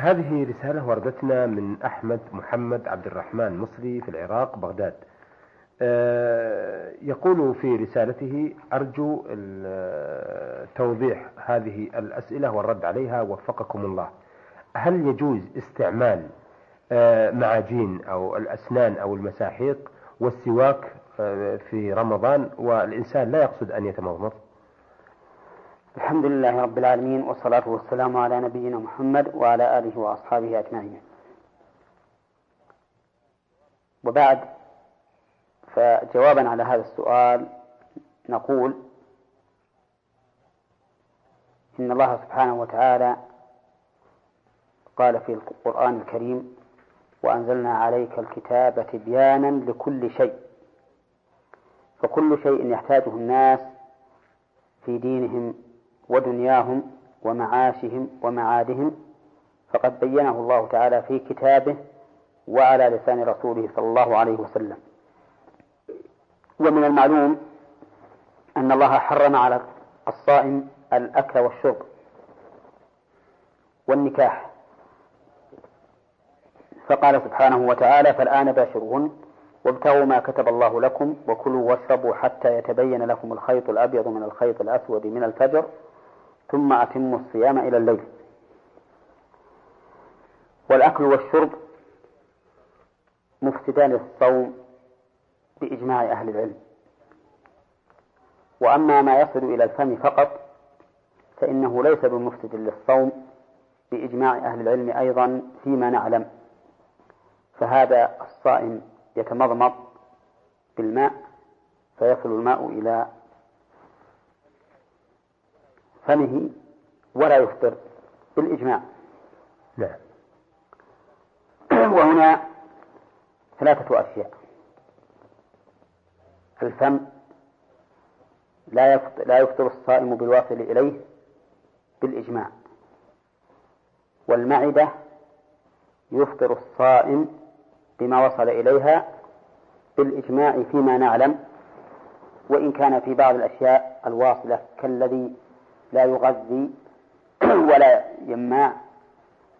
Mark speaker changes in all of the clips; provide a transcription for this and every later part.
Speaker 1: هذه رسالة وردتنا من أحمد محمد عبد الرحمن مصري في العراق بغداد. آه، يقول في رسالته أرجو توضيح هذه الأسئلة والرد عليها وفقكم الله. هل يجوز استعمال آه، معاجين أو الأسنان أو المساحيق والسواك آه، في رمضان؟ والإنسان لا يقصد أن يتمضمض.
Speaker 2: الحمد لله رب العالمين والصلاة والسلام على نبينا محمد وعلى آله وأصحابه أجمعين. وبعد فجوابا على هذا السؤال نقول إن الله سبحانه وتعالى قال في القرآن الكريم وأنزلنا عليك الكتاب تبيانا لكل شيء فكل شيء يحتاجه الناس في دينهم ودنياهم ومعاشهم ومعادهم فقد بينه الله تعالى في كتابه وعلى لسان رسوله صلى الله عليه وسلم. ومن المعلوم أن الله حرم على الصائم الأكل والشرب والنكاح. فقال سبحانه وتعالى فالآن باشرون وابتغوا ما كتب الله لكم وكلوا واشربوا حتى يتبين لكم الخيط الأبيض من الخيط الأسود من الفجر ثم أتموا الصيام إلى الليل. والأكل والشرب مفسدان للصوم بإجماع أهل العلم. وأما ما يصل إلى الفم فقط فإنه ليس بمفسد للصوم بإجماع أهل العلم أيضا فيما نعلم. فهذا الصائم يتمضمض بالماء فيصل الماء إلى فمه ولا يفطر بالإجماع.
Speaker 1: نعم
Speaker 2: وهنا ثلاثة أشياء. الفم لا يفطر, لا يفطر الصائم بالواصل إليه بالإجماع. والمعدة يفطر الصائم بما وصل إليها بالإجماع فيما نعلم. وإن كان في بعض الأشياء الواصلة كالذي لا يغذي ولا يماع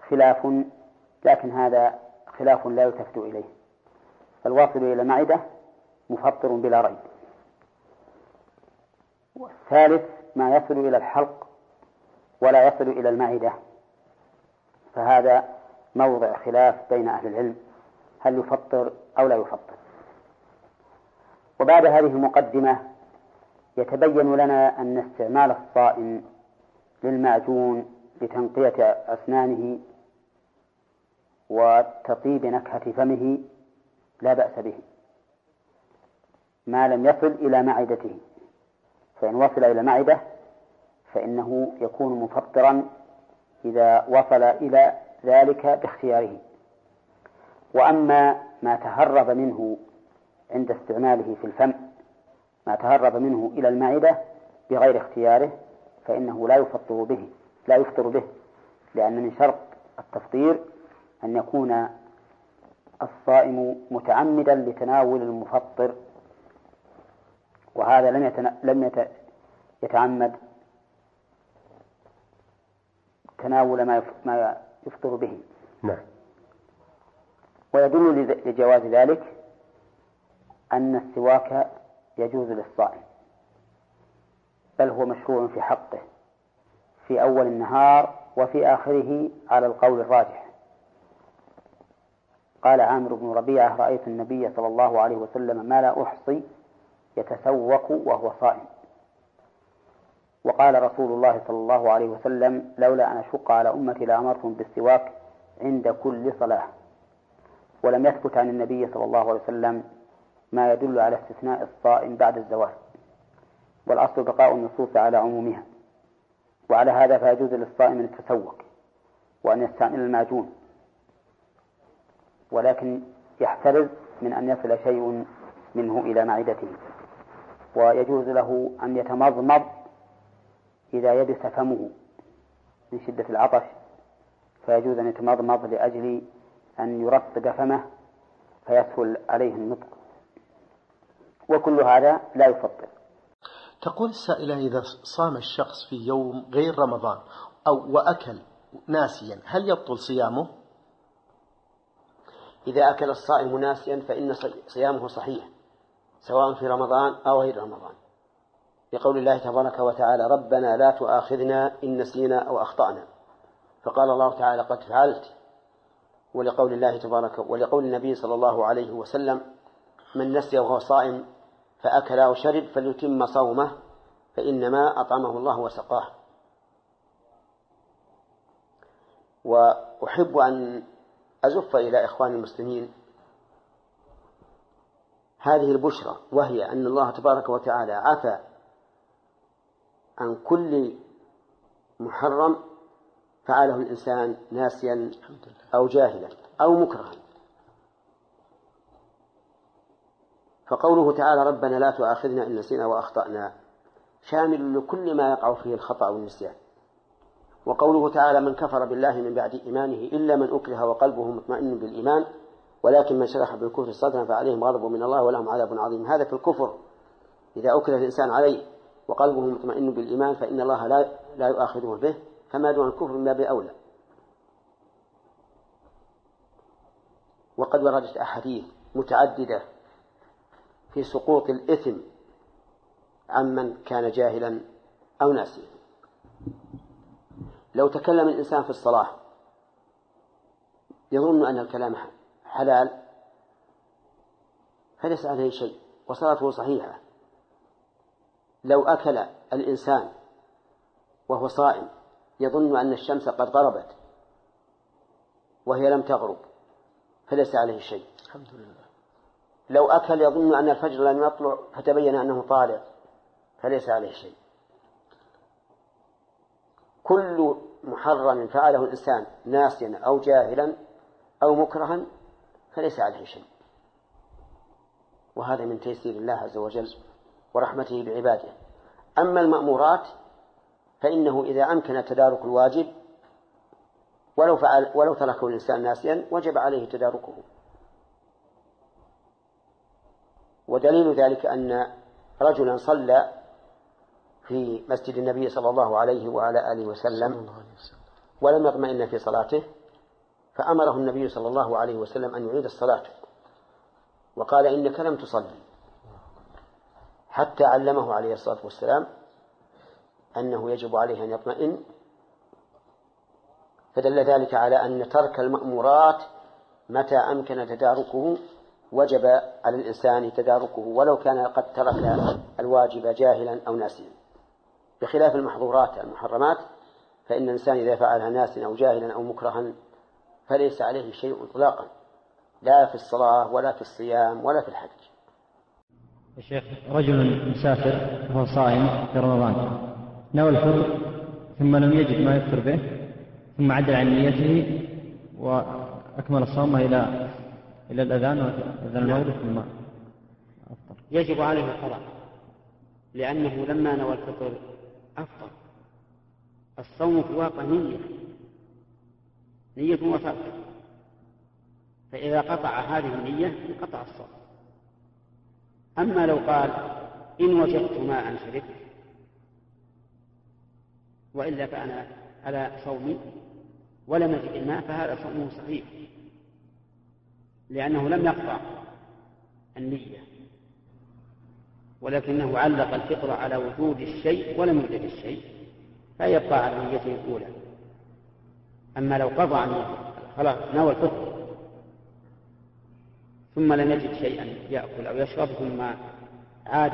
Speaker 2: خلاف لكن هذا خلاف لا يلتفت إليه. فالواصل إلى المعدة مفطر بلا ريب. والثالث ما يصل إلى الحلق ولا يصل إلى المعدة. فهذا موضع خلاف بين أهل العلم هل يفطر أو لا يفطر. وبعد هذه المقدمة يتبين لنا أن استعمال الصائم للمعجون لتنقية أسنانه وتطيب نكهة فمه لا بأس به ما لم يصل إلى معدته. فإن وصل إلى معدة فإنه يكون مفطرا إذا وصل إلى ذلك باختياره. وأما ما تهرب منه عند استعماله في الفم ما تهرب منه إلى المعدة بغير اختياره فإنه لا يفطر به لا يفطر به لأن من شرط التفطير أن يكون الصائم متعمدا لتناول المفطر وهذا لم. لم يت... يتعمد تناول ما يف... ما يفطر به
Speaker 1: نعم
Speaker 2: ويدل لجواز ذلك أن السواك يجوز للصائم بل هو مشروع في حقه في أول النهار وفي آخره على القول الراجح. قال عامر بن ربيعة رأيت النبي صلى الله عليه وسلم ما لا أحصي يتسوق وهو صائم. وقال رسول الله صلى الله عليه وسلم لولا أن أشق على أمتي لأمرتهم بالسواك عند كل صلاة. ولم يثبت عن النبي صلى الله عليه وسلم ما يدل على استثناء الصائم بعد الزواج والأصل بقاء النصوص على عمومها. وعلى هذا فيجوز للصائم أن يتسوق وأن يستعمل المعجون ولكن يحترز من أن يصل شيء منه إلى معدته. ويجوز له أن يتمضمض إذا يبس فمه من شدة العطش. فيجوز أن يتمضمض لأجل أن يرطب فمه فيسهل عليه النطق. وكل هذا لا يفطر
Speaker 3: تقول السائلة إذا صام الشخص في يوم غير رمضان أو وأكل ناسيا هل يبطل صيامه؟
Speaker 4: إذا أكل الصائم ناسيا فإن صيامه صحيح سواء في رمضان أو غير رمضان. لقول الله تبارك وتعالى ربنا لا تؤاخذنا إن نسينا أو أخطأنا فقال الله تعالى قد فعلت ولقول الله تبارك ولقول النبي صلى الله عليه وسلم من نسي وهو صائم فأكل أو شرب فليتم صومه فإنما أطعمه الله وسقاه. وأحب أن أزف إلى إخواني المسلمين هذه البشرى وهي أن الله تبارك وتعالى عفى عن كل محرم فعله الإنسان ناسيا أو جاهلا أو مكرها. فقوله تعالى ربنا لا تؤاخذنا إن نسينا وأخطأنا. شامل لكل ما يقع فيه الخطأ والنسيان. وقوله تعالى من كفر بالله من بعد إيمانه إلا من أكره وقلبه مطمئن بالإيمان ولكن من شرح بالكفر صدرا فعليهم غضب من الله ولهم عذاب عظيم. هذا في الكفر. إذا أكره الإنسان عليه وقلبه مطمئن بالإيمان فإن الله لا لا يؤاخذه به فما دون الكفر من باب أولى. وقد وردت أحاديث متعددة في سقوط الإثم عمن كان جاهلا أو ناسيا. لو تكلم الإنسان في الصلاة يظن أن الكلام حلال فليس عليه شيء وصلاته صحيحة. لو أكل الإنسان وهو صائم يظن أن الشمس قد غربت وهي لم تغرب فليس عليه شيء.
Speaker 3: الحمد لله.
Speaker 4: لو أكل يظن أن الفجر لم يطلع فتبين أنه طالع فليس عليه شيء. كل محرم فعله الإنسان ناسيا أو جاهلا أو مكرها فليس عليه شيء. وهذا من تيسير الله عز وجل ورحمته بعباده. أما المأمورات فإنه إذا أمكن تدارك الواجب ولو فعل ولو تركه الإنسان ناسيا وجب عليه تداركه. ودليل ذلك أن رجلا صلى في مسجد النبي صلى الله عليه وعلى آله وسلم ولم يطمئن في صلاته فأمره النبي صلى الله عليه وسلم أن يعيد الصلاة وقال إنك لم تصلي. حتى علمه عليه الصلاة والسلام أنه يجب عليه أن يطمئن فدل ذلك على أن ترك المأمورات متى أمكن تداركه وجب على الإنسان تداركه ولو كان قد ترك الواجب جاهلا أو ناسيا. بخلاف المحظورات المحرمات فإن الإنسان إذا فعلها ناسيا أو جاهلا أو مكرها فليس عليه شيء إطلاقا لا في الصلاة ولا في الصيام ولا في الحج.
Speaker 5: يا شيخ رجل مسافر وهو صائم في رمضان نوى الفطر ثم لم يجد ما يفطر به ثم عدل عن نيته وأكمل الصوم إلى إلى الأذان وأذان المغرب ثم
Speaker 2: أفطر. يجب عليه القضاء لأنه لما نوى الفطر أفطر. الصوم في الواقع نية نية وترك فإذا قطع هذه النية انقطع الصوم. أما لو قال إن وجدت ماء شربت وإلا فأنا على صومي ولم يجد الماء فهذا صومه صحيح. لأنه لم يقطع النية ولكنه علق الفطر على وجود الشيء ولم يوجد الشيء فيبقى على نيته الأولى. أما لو قضى عن خلاص نوى الفطر ثم لم يجد شيئا يأكل أو يشرب ثم عاد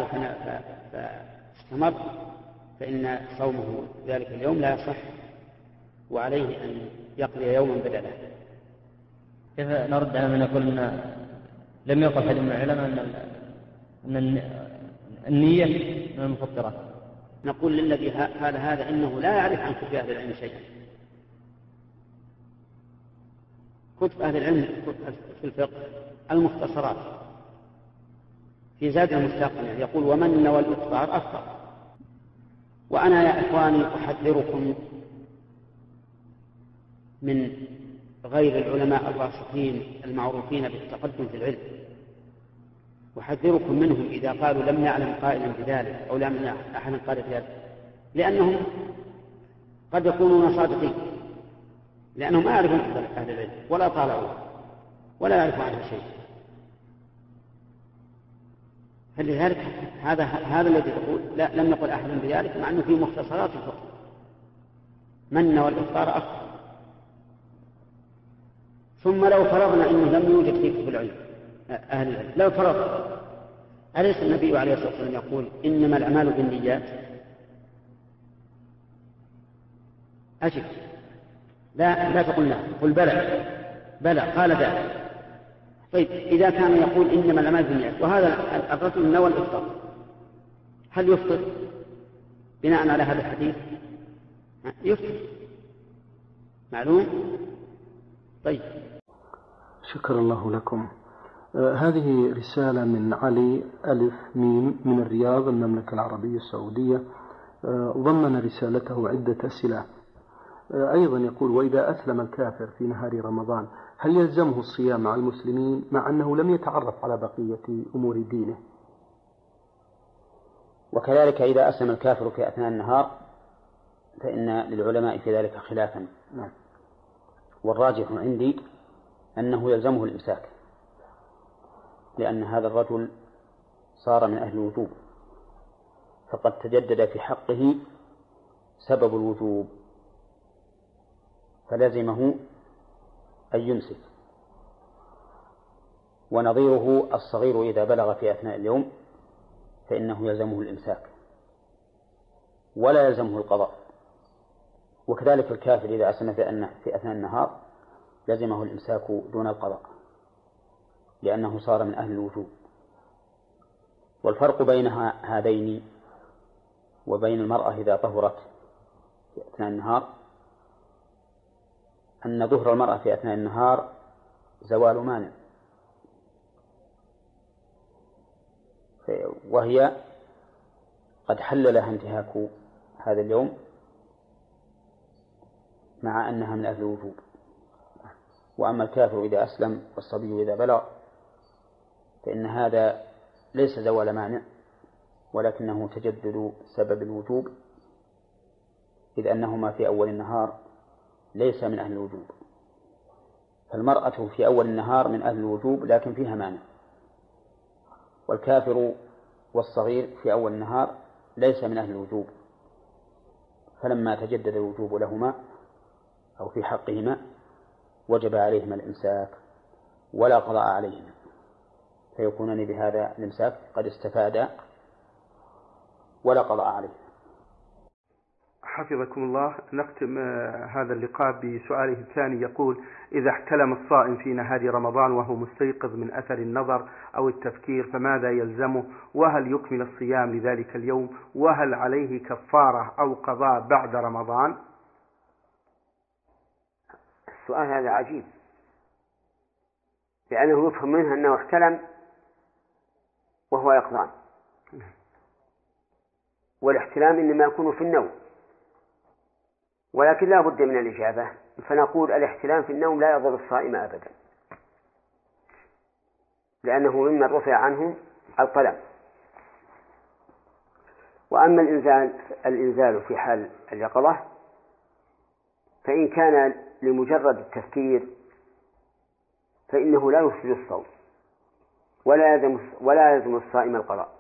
Speaker 2: فاستمر فإن صومه ذلك اليوم لا يصح وعليه أن يقضي يوما بدله.
Speaker 5: كيف نرد على من يقول أن لم يقل أحد من العلماء أن أن النية من المفطرات
Speaker 2: نقول للذي قال هذا إنه لا يعرف عن كتب أهل العلم شيئا. كتب أهل العلم في الفقه المختصرات. في زاد المستقنع يقول ومن نوى الإفطار أفطر وأنا يا إخواني أحذركم من غير العلماء الراسخين المعروفين بالتقدم في العلم. أحذركم منهم إذا قالوا لم يعلم قائلا بذلك أو لم يعلم أحد قال بذلك لأنهم قد يكونون صادقين
Speaker 4: لأنهم ما يعرفون أهل العلم ولا طالعوا ولا يعرفوا عنه شيء. فلذلك هذا هذا الذي يقول لا لم يقل أحد بذلك مع أنه في مختصرات الفقه. من والإفطار أكثر. ثم لو فرضنا أنه لم يوجد في كتب العلم أهل العلم لو فرض. أليس النبي عليه الصلاة والسلام يقول إنما الأعمال بالنيات؟ أجب لا لا تقل لا. قل بلى. بلى. قال ذلك طيب إذا كان يقول إنما الأعمال بالنيات وهذا الرجل نوى الإفطار هل يفطر؟ بناء على هذا الحديث؟ يفطر. معلوم؟ طيب.
Speaker 6: شكر الله لكم. آه هذه رسالة من علي ألف ميم من الرياض المملكة العربية السعودية. آه ضمن رسالته عدة أسئلة. آه أيضا يقول وإذا أسلم الكافر في نهار رمضان هل يلزمه الصيام مع المسلمين مع أنه لم يتعرف على بقية أمور دينه؟
Speaker 2: وكذلك إذا أسلم الكافر في أثناء النهار فإن للعلماء في ذلك خلافا.
Speaker 6: نعم.
Speaker 2: والراجح عندي أنه يلزمه الإمساك لأن هذا الرجل صار من أهل الوجوب فقد تجدد في حقه سبب الوجوب فلزمه أن يمسك. ونظيره الصغير إذا بلغ في أثناء اليوم فإنه يلزمه الإمساك ولا يلزمه القضاء. وكذلك الكافر إذا أسلم في أثناء النهار لزمه الإمساك دون القضاء لأنه صار من أهل الوجوب. والفرق بين هذين وبين المرأة إذا طهرت في أثناء النهار أن ظهر المرأة في أثناء النهار زوال مانع. وهي قد حل لها انتهاك هذا اليوم مع أنها من أهل الوجوب. وأما الكافر إذا أسلم والصبي إذا بلغ فإن هذا ليس زوال مانع ولكنه تجدد سبب الوجوب إذ أنهما في أول النهار ليس من أهل الوجوب. فالمرأة في أول النهار من أهل الوجوب لكن فيها مانع. والكافر والصغير في أول النهار ليس من أهل الوجوب. فلما تجدد الوجوب لهما أو في حقهما وجب عليهما الإمساك ولا قضاء عليهما. فيكونان بهذا الإمساك قد استفادا ولا قضاء عليهما.
Speaker 7: حفظكم الله. نختم هذا اللقاء بسؤاله الثاني. يقول إذا احتلم الصائم في نهار رمضان وهو مستيقظ من أثر النظر أو التفكير فماذا يلزمه؟ وهل يكمل الصيام لذلك اليوم؟ وهل عليه كفارة أو قضاء بعد رمضان؟
Speaker 4: السؤال هذا عجيب. لأنه يفهم منه أنه احتلم وهو يقظان. والاحتلام إنما يكون في النوم. ولكن لا بد من الإجابة. فنقول الاحتلام في النوم لا يضر الصائم أبدا. لأنه ممن رفع عنه القلم. وأما الإنزال الإنزال في حال اليقظة فإن كان لمجرد التفكير فإنه لا يفسد الصوم ولا يلزم ولا يلزم الصائم القضاء.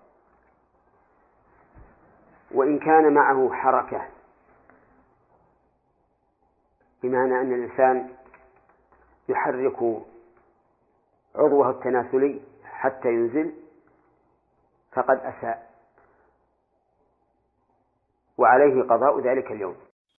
Speaker 4: وإن كان معه حركة بمعنى أن الإنسان يحرك عضوه التناسلي حتى ينزل فقد أساء وعليه قضاء ذلك اليوم.